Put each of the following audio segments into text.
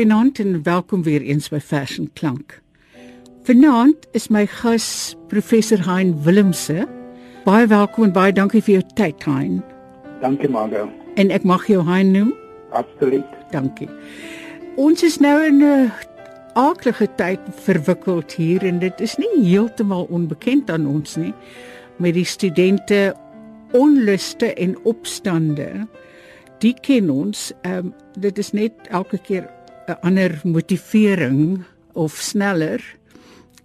Goeienaand en welkom weer eens by Fashion Klank. Vanaand is my gas professor Hein Willemse. Baie welkom en baie dankie vir jou tyd, Hein. Dankie, Margo. En ek mag jou Hein noem? Absoluut. Dankie. Ons is nou in 'n aardige tyd verwikkeld hier en dit is nie heeltemal onbekend aan ons nie met die studente onluste en opstande. Die ken ons. Ehm um, dit is net elke keer 'n ander motivering of sneller.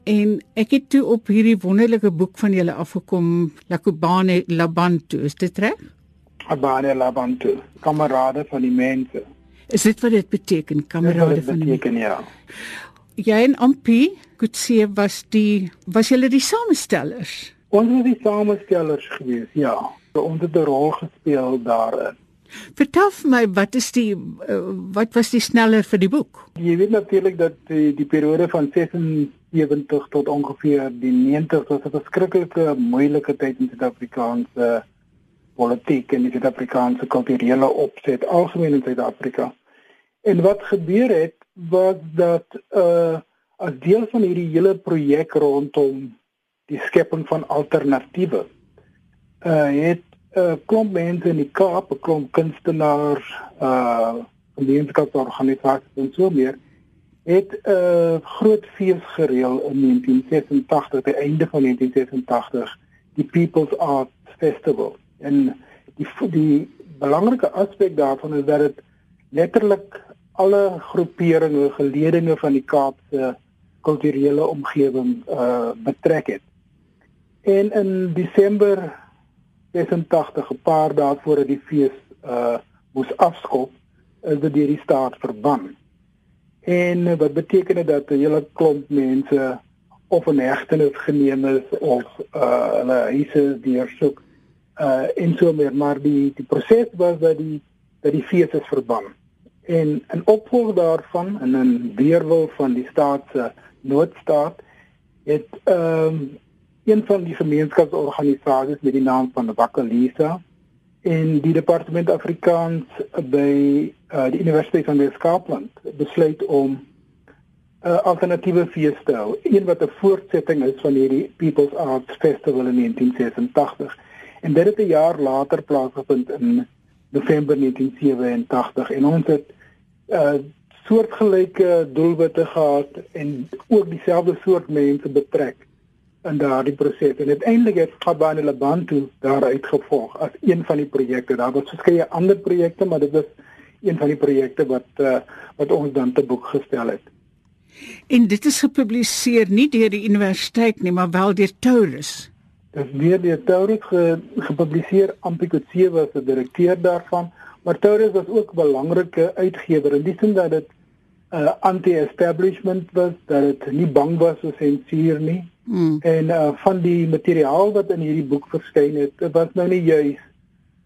En ek het toe op hierdie wonderlike boek van julle afgekom, Lakubane Labantu, is dit reg? Abane Labantu, kamerade van die mense. Is dit wat dit beteken, kamerade van die beteken, ja. Jy en Ampi, Kutse was die was julle die samestellers? Ons was die samestellers gewees, ja. Ons het 'n rol gespeel daarin. Vertel vir my wat is die uh, wat was die sneller vir die boek? Jy weet natuurlik dat die, die periode van 76 tot ongeveer die 90 was 'n verskriklike moeilike tyd in Suid-Afrikaanse politiek en die Suid-Afrikaanse kulturele opset algemeen in Suid-Afrika. En wat gebeur het was dat uh as deel van hierdie hele projek rondom die skepping van alternatiewe uh het 'n uh, klomp mense in die Kaap, 'n klomp kunstenaars, uh gemeenskapsorganisasies en so meer het 'n uh, groot fees gereël in 1986, die einde van 1986, die People's Art Festival. En die die belangrike aspek daarvan is dat dit letterlik alle groeperinge, geledinge van die Kaapse kulturele omgewing uh betrek het. En in Desember 86, 'n paar dae voor die fees uh moes afskop, is dit deur die staat verban. En wat beteken dit dat 'n hele klomp mense of in hegtenis geneem is of uh hulle huise deursoek uh en so meer, maar die die proses was dat die dat die fees is verban. En in opvolg daarvan en in weerwil van die staat se noodstaat het ehm um, een van die gemeenskapsorganisasies met die naam van Wakalisa en die departement Afrikaans by uh, die Universiteit van Weskaapland besluit om 'n uh, alternatiewe fees te hou, een wat 'n voortsetting is van hierdie People's Arts Festival in 1986. En dit het 'n jaar later plaasgevind in November 1987 en ons het uh soortgelyke doelwitte gehad en ook dieselfde soort mense betrek in daardie proses en uiteindelik het Gabane Labantu daaruit gevolg as een van die projekte. Daar was verskeie ander projekte, maar dit was een van die projekte wat uh, wat ons dan te boek gestel het. En dit is gepubliseer nie deur die universiteit nie, maar wel deur Taurus. Dit is weer deur Taurus ge, gepubliseer. Ampikotse was die direkteur daarvan, maar Taurus was ook 'n belangrike uitgewer in die sin dat dit 'n uh, anti-establishment was, dat dit nie bang was vir sensuur nie Mm. En uh van die materiaal wat in hierdie boek verskyn het, was nou nie juis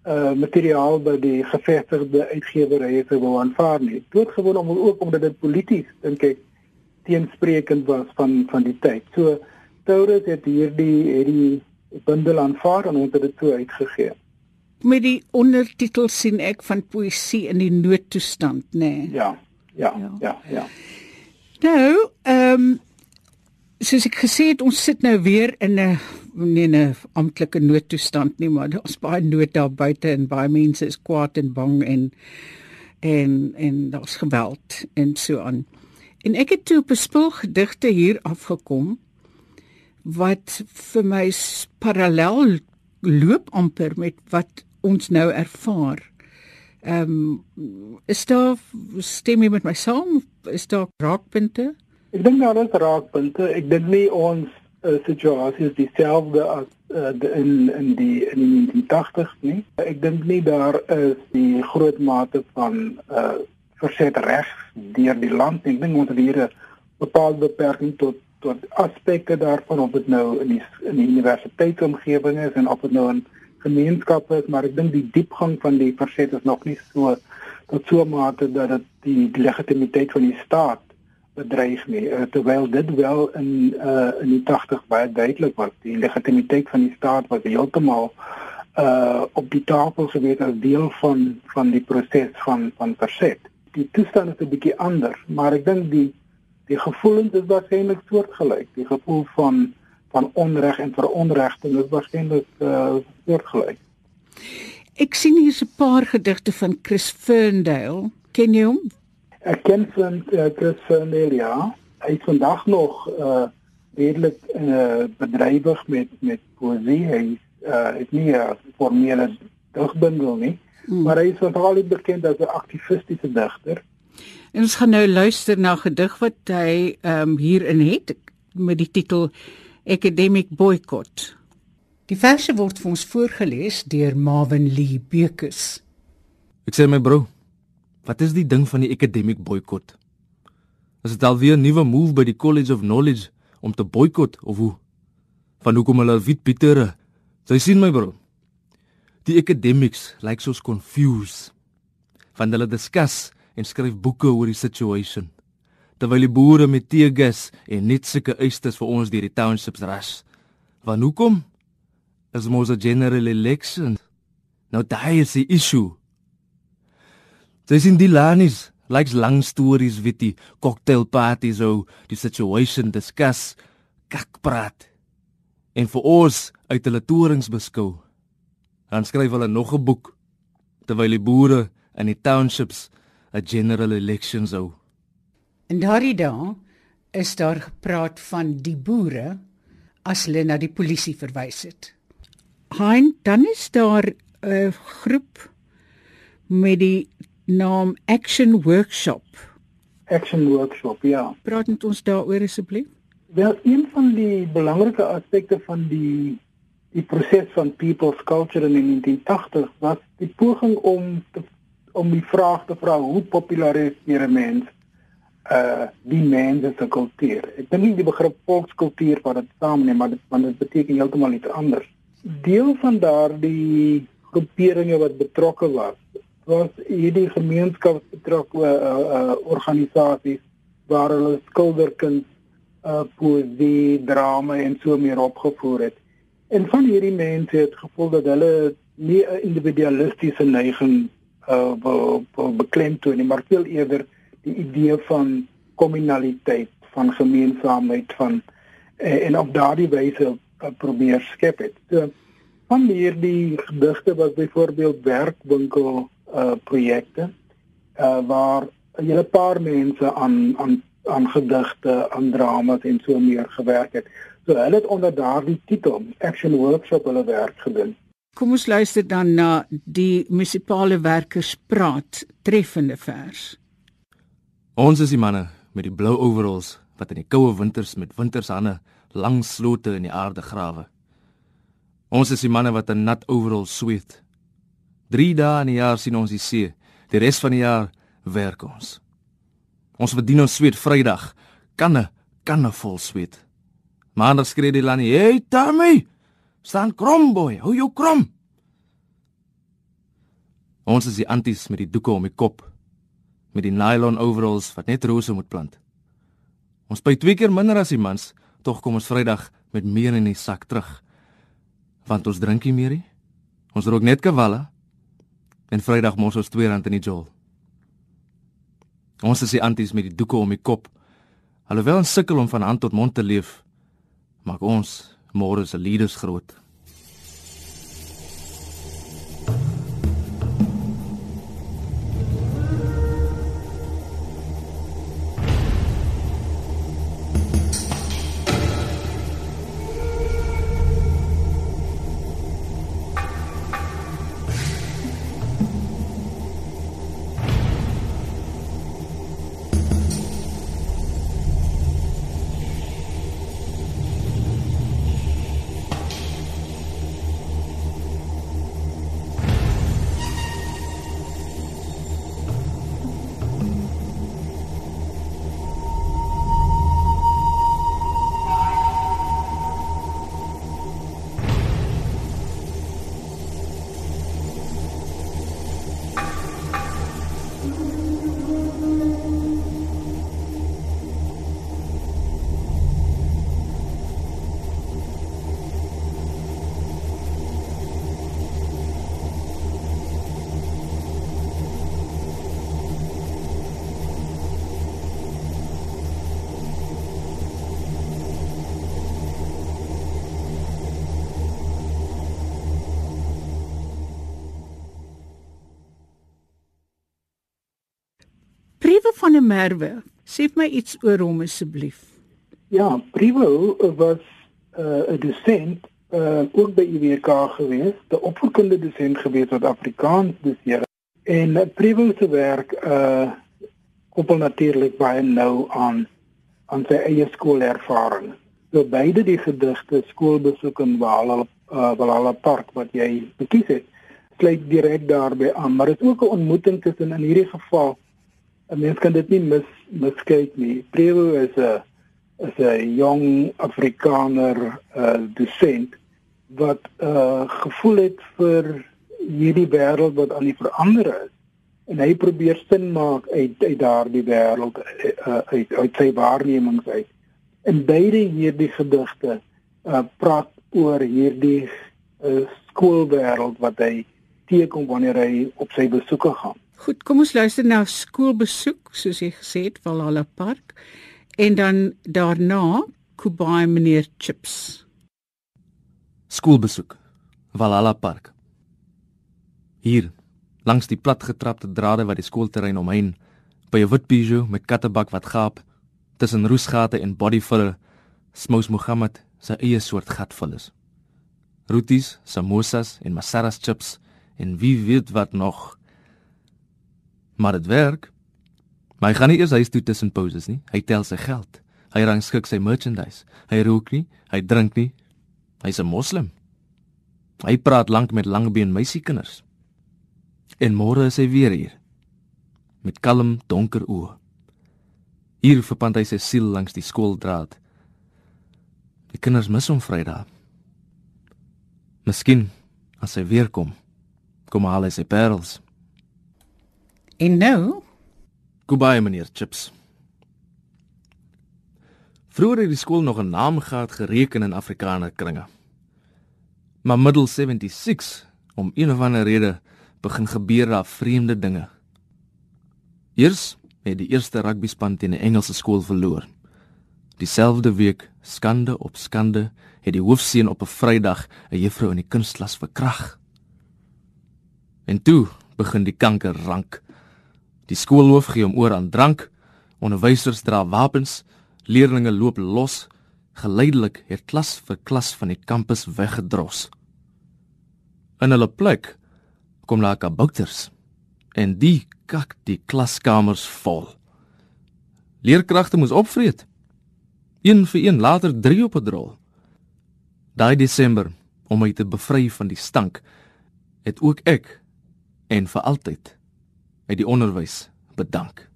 uh materiaal wat die gevestigde uitgewerye sou wou aanvaar nie. Doodgewoon om ook omdat dit polities dink ek teenspreekend was van van die tyd. So Taurus het hierdie hierdie bundel aanvaar en het dit toe uitgegee. Met die ondertitel sien ek van poësie in die noodtoestand, nê? Nee. Ja, ja. Ja, ja. ja. Nou, ehm um, soos ek gesê het, ons sit nou weer in 'n nie 'n amptelike noodtoestand nie, maar daar's baie nood daar buite en baie mense is kwaad en bang en en en daar's geweld en so aan. En ek het toe op 'n spul gedigte hier afgekom wat vir my parallel loop amper met wat ons nou ervaar. Ehm um, is daar stem jy met my saam? Is daar raakpunte? Ek dink daar is raakpunte. Ek dink nie ons uh, situasie is dieselfde as uh, in in die in die 1980s nie. Ek dink nie daar is die groot mate van uh, verset reg deur die land. Ek dink ons het hier 'n bepaalde beperking tot tot aspekte daarvan of dit nou in die in die universiteitsomgewing is en of dit nou in gemeenskappe is, maar ek dink die diepgang van die verset is nog nie so tot so mate dat dit die legitimiteit van die staat bedreig nie uh, terwyl dit wel in uh, in die 80 baie duidelik was die legitimiteit van die staat was heeltemal uh op die tafel gewees as deel van van die proses van van verset die toestand is 'n bietjie anders, maar ek dink die die gevoelens is waarskynlik soortgelyk. Die gevoel van van onreg en veronregting is waarskynlik uh, soortgelyk. Ek sien hier 'n paar gedigte van Chris Ferndale. Ken jy hom? Ek ken van uh, Chris Ferndale ja. Hy is vandag nog uh redelik uh, bedrywig met met poesie. Hy uh, het nie 'n formele digbundel nie, hmm. maar hy is veral bekend as 'n aktivistiese digter. En ons gaan nou luister na 'n gedig wat hy ehm um, hierin het met die titel Academic Boycott. Die verse word vir ons voorgeles deur Marvin Lee Bekes. Ek sê my bro, wat is die ding van die academic boycott? Is dit alweer 'n nuwe move by die College of Knowledge om te boycott of hoe? Van hoekom hulle wit Pietere? Jy sien my bro. Die academics lyk like soos confused. Van hulle discuss en skryf boeke oor die situation. Terwyl die boere met teegas en net sulke eistes vir ons deur die townships ras. Want hoekom? Is mos 'n general election. Nou daai is die issue. Dis in die lanis, likes lang stories wit die cocktail parties ou, die situation discuss, kak praat. En vir ons uit hulle torings beskou. Dan skryf hulle nog 'n boek terwyl die boere in die townships 'n general elections hou. En daardie dag is daar gepraat van die boere as hulle na die polisie verwys het. Hein, dan is daar 'n groep met die naam Action Workshop. Action Workshop, ja. Praat met ons daaroor asseblief. Wel, een van die belangrike aspekte van die die proses van people's culture in die 1980 was die poging om te om die vraag te vra hoe populariseer 'n mens uh die mense se kultuur. Ek dink nie die begrip volkskultuur wat dit saamneem, maar dit want dit beteken heeltemal iets anders. Deel van daardie groeperinge wat betrokke was, was hierdie gemeenskapsbetrokke uh, uh organisasies waar hulle skilderkuns, uh poesie, drama en so meer opgevoer het. En van hierdie mense het gevoel dat hulle nie 'n individualistiese neiging uh beklemtoon nie, maar veel eerder die idee van kommunaliteit, van gemeenskapheid van uh, en op daardie wyse uh, probeer skep het. So van hierdie gedigte was byvoorbeeld werkwinkel uh projekte uh waar 'n hele paar mense aan aan aan gedigte, aan dramas en so meer gewerk het. So hulle het onder daardie titel Action Workshop hulle werk gedoen. Kom ons luister dan na die munisipale werkers praat treffende vers. Ons is die manne met die blou overalls wat in die koue winters met wintershande lang slote in die aarde grawe. Ons is die manne wat in nat overalls sweet. 3 dae in die jaar sien ons die see. Die res van die jaar werk ons. Ons verdien ons sweet Vrydag. Kanne, kanne vol sweet. Maandag skree die Lani, "Hey Tammy, staan krom boy, hou jou krom." Ons is die anties met die doeke om die kop, met die nylon overalls wat net rose moet plant. Ons by twee keer minder as die mans, tog kom ons Vrydag met meer in die sak terug. Want ons drink nie meer nie. Ons rook net kavalle. En Vrydag mos ons R2 in die jol. Ons is die anties met die doeke om die kop. Alhoewel ons sukkel om van hand tot mond te leef, maak ons môre se leaders groot. Van der Merwe, sê my iets oor hom asseblief. Ja, Privo was uh, 'n uh, dosent uh, ook by UWK gewees, 'n opvoedkundige dosent gewees wat Afrikaans doseer. En uh, Privo se werk uh koppel natuurlik baie nou aan aan sy eie skoolervaring. So beide die gedigte skoolbesoek in Walhalla uh, Walhalla Park wat jy gekies het, sluit direk daarbey aan, maar dit is ook 'n ontmoeting tussen in hierdie geval 'n mens kan dit nie mis miskyk nie. Prevo is 'n is 'n jong Afrikaner uh dosent wat uh gevoel het vir hierdie wêreld wat aan die verander is en hy probeer sin maak uit uit daardie wêreld uh, uit uit sy waarnemings uit. In beide hierdie gedigte uh praat oor hierdie uh, skoolwêreld wat hy teekom wanneer hy op sy besoeke gaan. Goed, kom ons luister na skoolbesoek soos jy gesê het Valhalla Park en dan daarna Kubai meneer Chips. Skoolbesoek Valhalla Park. Hier langs die platgetrapte drade wat die skoolterrein omheen by 'n wit Peugeot met kattebak wat gaap tussen roesgate en bodyfiller smous Mohammed sy eie soort gatvul is. Roeties, samosas en masaras chips en wie weet wat nog. Maar dit werk. Maar hy gaan nie eers huis toe tussen pauses nie. Hy tel sy geld. Hy rangskik sy merchandise. Hy rook nie, hy drink nie. Hy's 'n moslim. Hy praat lank met langbeen meisiekinders. En môre is hy weer hier met kalm donker oë. Hier verpand hy sy siel langs die skooldraad. Die kinders mis hom Vrydag. Miskien as hy weer kom, kom haal hy sy parels. En nou, Goodbye meneer Chips. Vroeger het die skool nog 'n naam gehad gereken in Afrikaner kringe. Maar middel 76 om een of ander rede begin gebeur daar vreemde dinge. Eers het die eerste rugbyspan teen 'n Engelse skool verloor. Dieselfde week, skande op skande, het die hoofseun op 'n Vrydag 'n juffrou in die kunstklas verkrag. En toe begin die kanker rank. Die skoolhoof gee hom oor aan drank, onderwysers dra wapens, leerdlinge loop los. Geleidelik het klas vir klas van die kampus weggedros. In hulle plek kom daar kabouters en die kak die klaskamers vol. Leerkragte moes opvreet. Een vir een later 3 op 'n drol. Daai Desember om my te bevry van die stank het ook ek en vir altyd uit die onderwys bedank.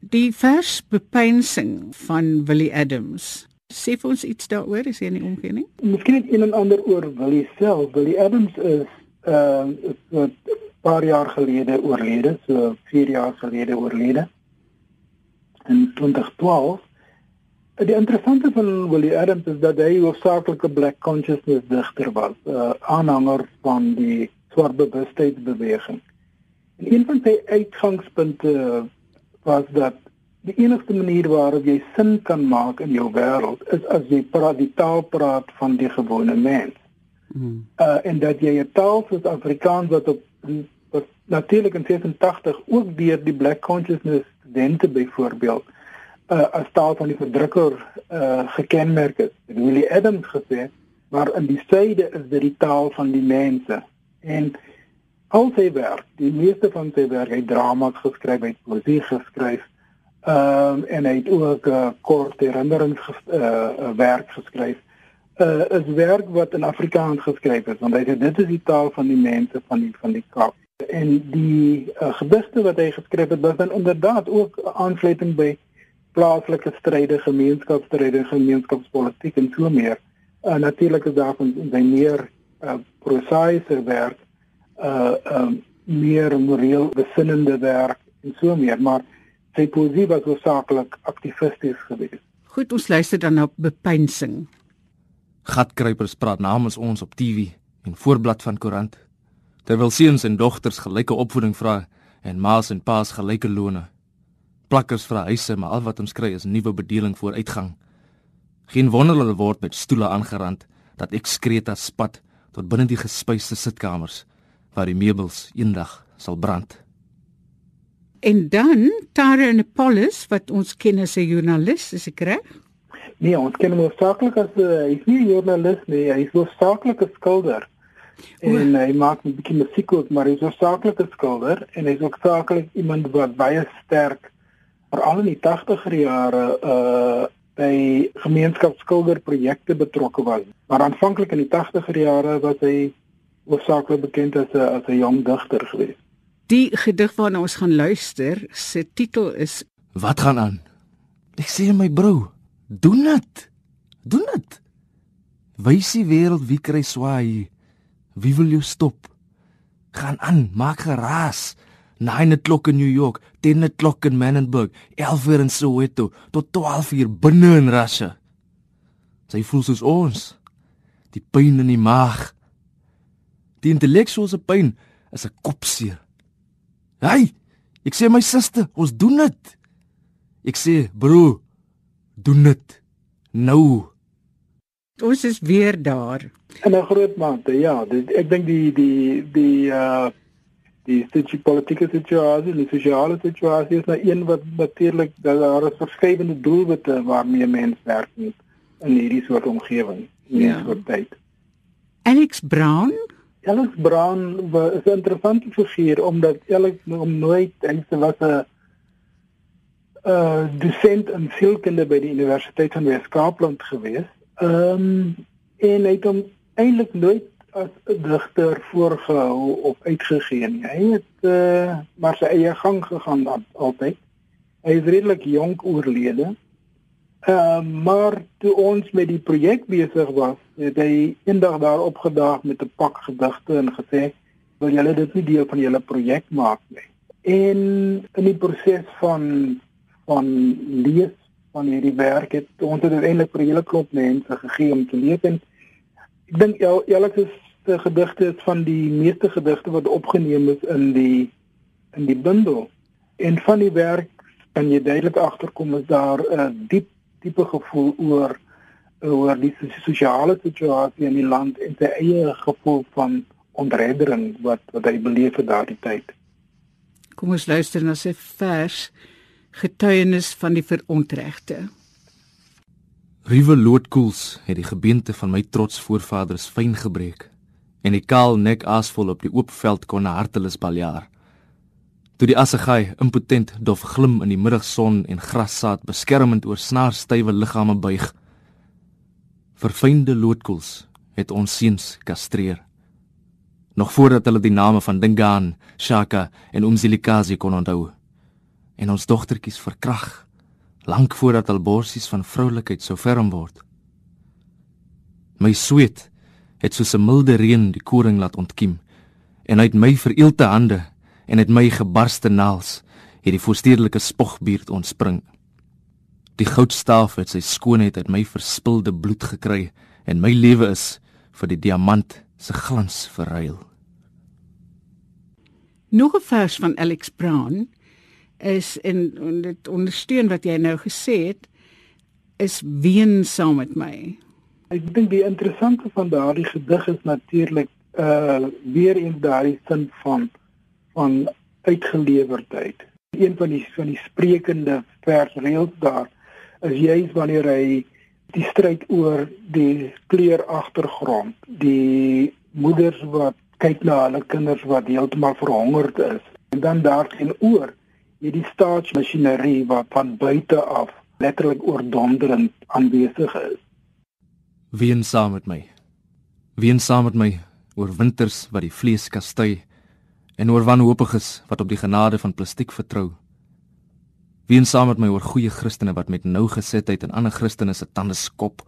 die vers bepeinsing van Willie Adams. Sê vir ons iets daaroor, is jy nie omgee nie? Miskien net een en ander oor Willie self. Willie Adams is uh, so 'n paar jaar gelede oorlede, so 4 jaar gelede oorlede. In 2012. Die interessante van Willie Adams is dat hy 'n hoofsaaklike black consciousness digter was, 'n uh, aanhanger van die swart bewustheidsbeweging. En een van sy uitgangspunte was dat die enigste manier waarop jy sin kan maak in jou wêreld is as jy praat die taal praat van die gewone mens. Hmm. Uh en dat jy 'n taal soos Afrikaans wat op wat natuurlik in 86 ook deur die black consciousness studente byvoorbeeld uh as taal van die verdrukker uh gekenmerk is. Willie Adams gesê, maar in die suide is dit die taal van die mense. En al sy werk, die meeste van sy werk, hy drama geskryf, hy poesie geskryf. Ehm um, en hy het ook uh, kort herinnerings uh werk geskryf. Uh is werk wat in Afrikaans geskryf is, want hy sê dit is die taal van die mense van die van die Kaap. En die uh, gedigte wat hy geskryf het, was dan inderdaad ook aansluiting by plaaslike stryde, gemeenskapsstryde, gemeenskapspolitiek en so meer. Uh natuurlik is daar van sy meer uh prosaiese werk uh um meer moreel besinnende werk en so meer, maar sy poesie was hoofsaaklik aktivisties geweest. Goed, ons luister dan na bepeinsing. Gatkruipers praat namens ons op TV en voorblad van koerant. Terwyl seuns en dogters gelyke opvoeding vra en ma's en pa's gelyke lone. Plakkers vra huise, maar al wat ons kry is nuwe bedeling voor uitgang. Geen wonder hulle word met stoele aangerand dat ek skree dat spat tot binne die gespuiste sitkamers waar die meubels eendag sal brand. En dan Tara Napolis wat ons ken as 'n joernalis, is ek reg? Nee, ons ken hom hoofsaaklik as 'n uh, hy's nie 'n joernalis nie, hy's hoofsaaklik 'n skilder. En hy maak 'n bietjie musiek ook, maar hy's hoofsaaklik 'n skilder en hy's ook saaklik iemand wat baie sterk veral in die 80er jare uh by gemeenskapsskilderprojekte betrokke was. Maar aanvanklik in die 80er jare was hy hoofsaaklik bekend as 'n as 'n jong digter geweest. Die gedig waarna ons gaan luister, se titel is Wat gaan aan? Ek sê my bro, doen dit. Doen dit. Wys die wêreld wie kry swaai. Wie wil jou stop? Gaan aan, maak geraas. 9 o'clock in New York, 10 o'clock in Manenberg, 11 uur in Soweto, tot 12 uur binne in Russia. Sy voel soos ons. Die pyn in die maag. Die intellektuele pyn is 'n kopseer. Hey, ek sê my suster, ons doen dit. Ek sê, bro, doen dit. Nou. Ons is weer daar. In 'n groot mate, ja, dit, ek dink die die die uh die situ politieke situasie, die sosiale situasie is nou een wat natuurlik dat daar is verskeidenheid doelwitte waarmee mense werk in hierdie soort omgewing, in hierdie ja. soort tyd. Alex Brown Alex Brown was 'n interessante figuur omdat Alex om nooit sy was 'n uh dosent in sielkunde by die Universiteit van Wes-Kaapland gewees. Ehm um, en hy het hom eintlik nooit as 'n digter voorgehou of uitgegee nie. Hy het uh maar sy eie gang gegaan altyd. Hy is redelik jonk oorlede. Uh, maar toe ons met die projek besig was, het hy eendag daar opgedaag met 'n pak gedigte en gesê, "Wil julle dit nie deel van julle projek maak nie?" En in die proses van van lees van hierdie werk het ons dit eintlik vir 'n hele klop mense gegee om te lees en ek dink elke se gedigte is van die meeste gedigte wat opgeneem is in die in die bundel. En van die werk kan jy duidelik agterkom is daar 'n diep tipe gevoel oor oor die sosiale situasie in die land en sy eie gevoel van ontreddering wat wat hy beleef het daardie tyd. Kom ons luister na sy vers getuienis van die verontregte. Riewe loodkoels het die gebeente van my trots voorvaders fyn gebreek en die kaal nek asvol op die oop veld kon 'n hartelus baljaar toe die assegaai impotent dof glim in die middagson en grassaad beskermend oor snaarstywe liggame buig. Verfynde loodkoels het ons seuns kastreer. Nog voordat hulle die name van Dingaan, Shaka en Umzilikazi kon onthou. En ons dogtertjies verkrag lank voordat hul borsies van vroulikheid sou ferm word. My sweet het soos 'n milde reën die koring laat ontkiem en uit my vereelde hande en het my gebarste naels het die voorstedelike spogbeerd ontspring. Die goudstaaf het sy skoonheid uit my verspilde bloed gekry en my lewe is vir die diamant se glans verruil. Nog 'n vers van Alex Brown is in dit ondersteun wat jy nou gesê het is ween saam met my. Ek dink die interessante van daardie gedig is natuurlik uh weer eens daardie sin van van uitgelewerdheid. Een van die van die sprekende versreëls daar is juis wanneer hy die stryd oor die kleur agtergrond, die moeders wat kyk na hulle kinders wat heeltemal verhongerd is en dan daarteenoor hierdie staatsmasjinerie wat van buite af letterlik oordonderend aanwesig is. Wien saam met my. Wien saam met my oor winters wat die vlees kastei en oor wanhoopiges wat op die genade van plastiek vertrou. Wien saam met my oor goeie Christene wat met nou gesetheid en ander Christene se tande skop,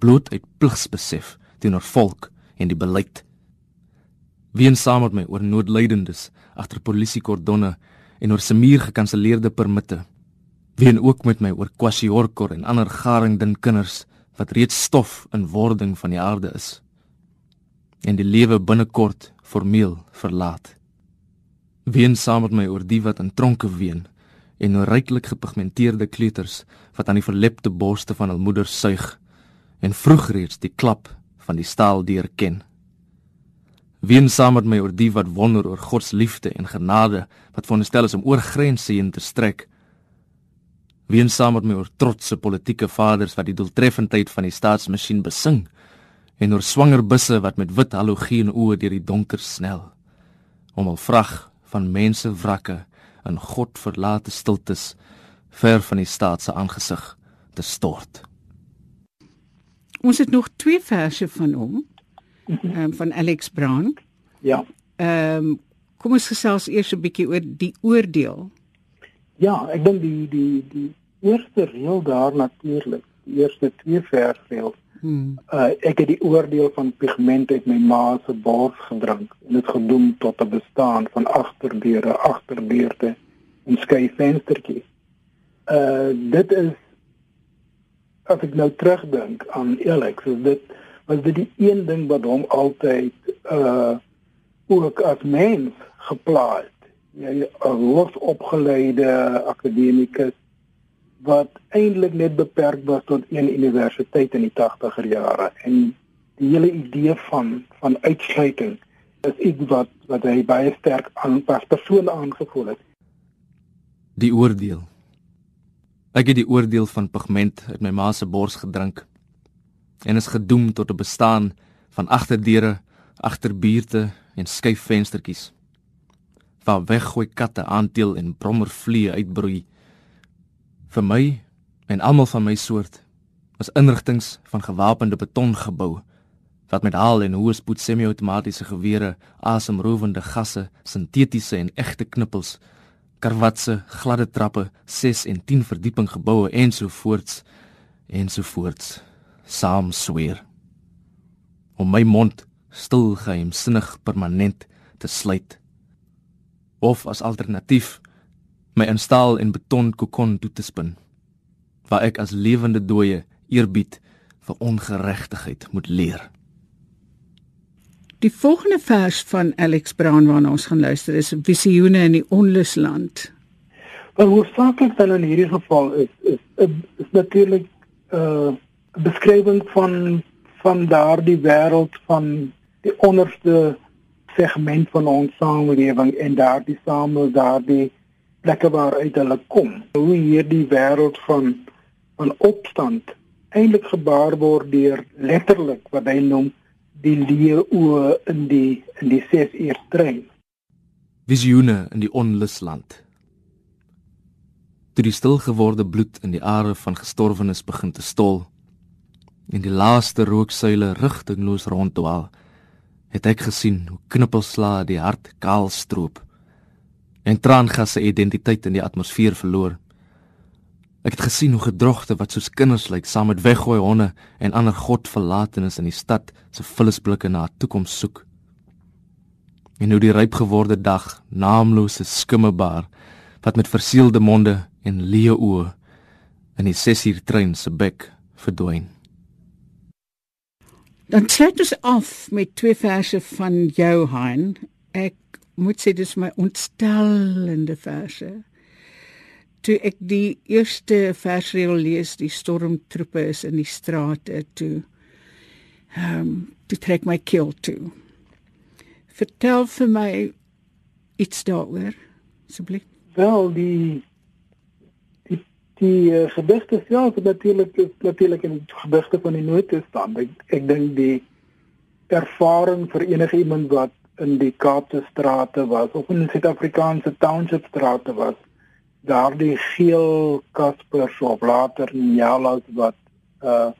bloot uit pligsbesef teenoor volk en die beleid. Wien saam met my oor noodlydendes agter polisiekordonne en oor se muur gekanselleerde permitte. Wien ook met my oor kwasiorkor en ander garingdin kinders wat reeds stof in wording van die aarde is en die lewe binnekort formeel verlaat. Ween saam met my oor die wat in tronke ween en oor ryklik gepigmenteerde kleuters wat aan die verlepte borste van hul moeders suig en vroeg reeds die klap van die staal deur ken. Ween saam met my oor die wat wonder oor God se liefde en genade wat veronderstel is om oor grense heen te strek. Ween saam met my oor trotse politieke vaders wat die doeltreffendheid van die staatsmasjien besing en oor swanger busse wat met wit halogeen oë deur die donker snel om al vrag van mense wrakke in God verlate stiltes ver van die staat se aangesig te stort. Ons het nog twee verse van hom. Um, van Alex Brown. Ja. Ehm um, kom ons gesels eers 'n bietjie oor die oordeel. Ja, ek dink die die die eerste reël daar natuurlik, die eerste twee versreëls. Hmm. Uh ek het die oordeel van pigment uit my ma se bors gedrink en dit gedoem tot 'n bestaan van agterdeure, agterdeurte en skei venstertjies. Uh dit is as ek nou terugdink aan Alex, is dit was dit die een ding wat hom altyd uh ook as mens geplaas het. Jy 'n hoogopgeleide akademikus wat eintlik net beperk was tot een universiteit in die 80er jare en die hele idee van van uitsluiting is iets wat wat hy baie sterk aan as persoon aangevoel het. Die oordeel. Ek het die oordeel van pigment uit my ma se bors gedrink en is gedoem tot 'n bestaan van agterdeure, agterbuurte en skyf venstertjies. Waar weggooi katte aanteel en brommervliee uitbroei. Vir my en almal van my soort was inrigtinge van gewapende betongebou wat met haal en hoë spoed semi-outomatiese gewere, asemrowende gasse, sintetiese en egte knippels, karwatse, gladde trappe, 6 en 10 verdieping geboue ensovoorts ensovoorts saam sweer om my mond stil geheimsinnig permanent te sluit of as alternatief my instaal en beton kokon toe te spin waar ek as lewende dooie eerbied vir ongeregtigheid moet leer Die volgende vers van Alex Brown waarna ons gaan luister is Visioene in die Onlusland. Wat hoofsaaklik dan in hierdie geval is is is, is natuurlik 'n uh, beskrywing van van daardie wêreld van die onderste segment van ons samelewing en daardie same daardie plekke waaruit hulle kom. Hoe hierdie wêreld van van opstand eintlik gebaar word deur letterlik wat hy noem die leeu in die in die 6 uur trein. Visioene in die onlusland. Toe die stilgeworde bloed in die are van gestorwenes begin te stol, en die laaste rooksuile rigtingloos ronddwaal, het ek gesien hoe knippelsla die hart kaal stroop en traangasse identiteit in die atmosfeer verloor. Ek het gesien hoe gedrogte wat soos kinders lyk saam met weggooi honde en ander godverlatenes in die stad se vullisblikke na 'n toekoms soek. En hoe die ryp geworde dag naamlose skimmebaar wat met verseelde monde en leeu oë in die 6 uur trein se bek verdwyn. Dan sluit ons af met twee verse van jou Hein. Ek moet sê dis my ontstellende verse. Toe ek die eerste versreel lees, die stormtroepe is in die strate toe. Ehm, um, toe trek my keel toe. Vertel vir my iets daaroor, asseblief. Wel, die die uh, gedigte self natuurlik is natuurlik in gedigte van die noodtoestand. Ek ek dink die ervaring vir enige iemand wat in die Kaapse strate was of in Suid-Afrikaanse township strate was, daardie geel Kaspers of later Nyalas wat uh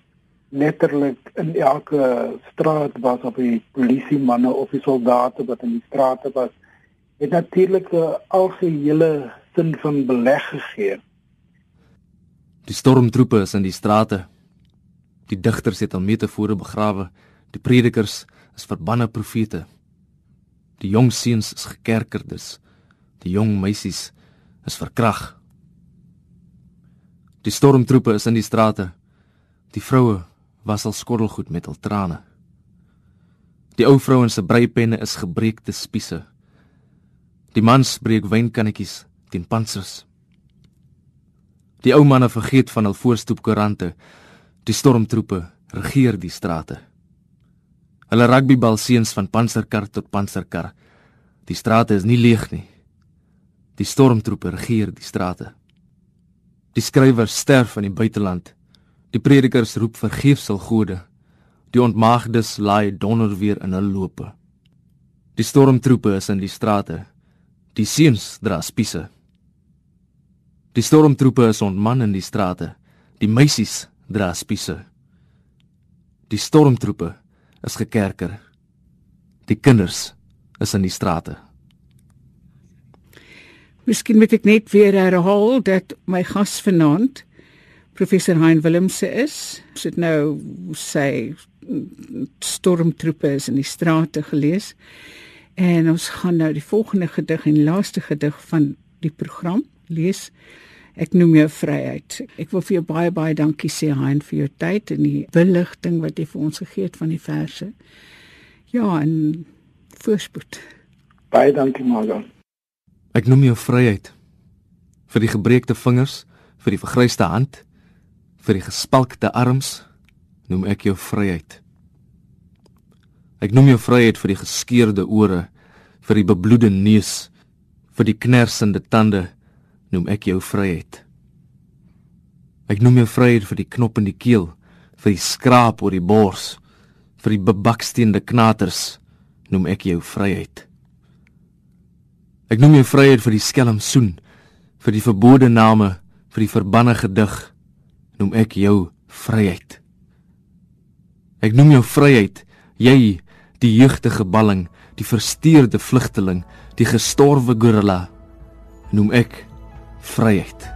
letterlik in elke straat was op die polisie manne of die soldate wat in die strate was, het natuurlik 'n algehele sin van beleg gegee Die stormtroepe is in die strate. Die digters het al metafore begrawe. Die predikers is verbanne profete. Die jong seuns is gekerkerdes. Die jong meisies is verkrag. Die stormtroepe is in die strate. Die vroue was al skottelgoed met hul trane. Die ou vrouens se breipenne is gebreekte spiese. Die mans breek wynkannetjies teen pansers. Die ou manne vergeet van hul voorstoep koerante. Die stormtroepe regeer die strate. Hulle rugbybal seuns van panserkar tot panserkar. Die strate is nie leeg nie. Die stormtroepe regeer die strate. Die skrywers sterf in die buiteland. Die predikers roep vergeefsel gode. Die ontmaagdes laai donder weer in hul lope. Die stormtroepe is in die strate. Die seuns dra spiese. Die stormtroepe is ontman in die strate. Die meisies dra spiese. Die stormtroepe is gekerker. Die kinders is in die strate. Miskien moet ek net weer herhaal dat my gas vanaand professor Hein Willemse is. Ons het nou sy stormtroepe is in die strate gelees. En ons gaan nou die volgende gedig en laaste gedig van die program lees. Ek noem jou vryheid. Ek wil vir jou baie baie dankie sê Hein vir jou tyd en die beligting wat jy vir ons gegee het van die verse. Ja, en voorspoed. Baie dankie Margot. Ek noem jou vryheid vir die gebreekte vingers, vir die vergryste hand, vir die gespalkte arms, noem ek jou vryheid. Ek noem jou vryheid vir die geskeurde ore, vir die bebloede neus, vir die knersende tande noem ek jou vryheid. Ek noem jou vryheid vir die knop in die keel, vir die skraap oor die bors, vir die bebaksteende knaters, noem ek jou vryheid. Ek noem jou vryheid vir die skelm soen, vir die verbode name, vir die verbanne gedig, noem ek jou vryheid. Ek noem jou vryheid, jy, die jeugdige balling, die versteurde vlugteling, die gestorwe gorilla, noem ek vryheid.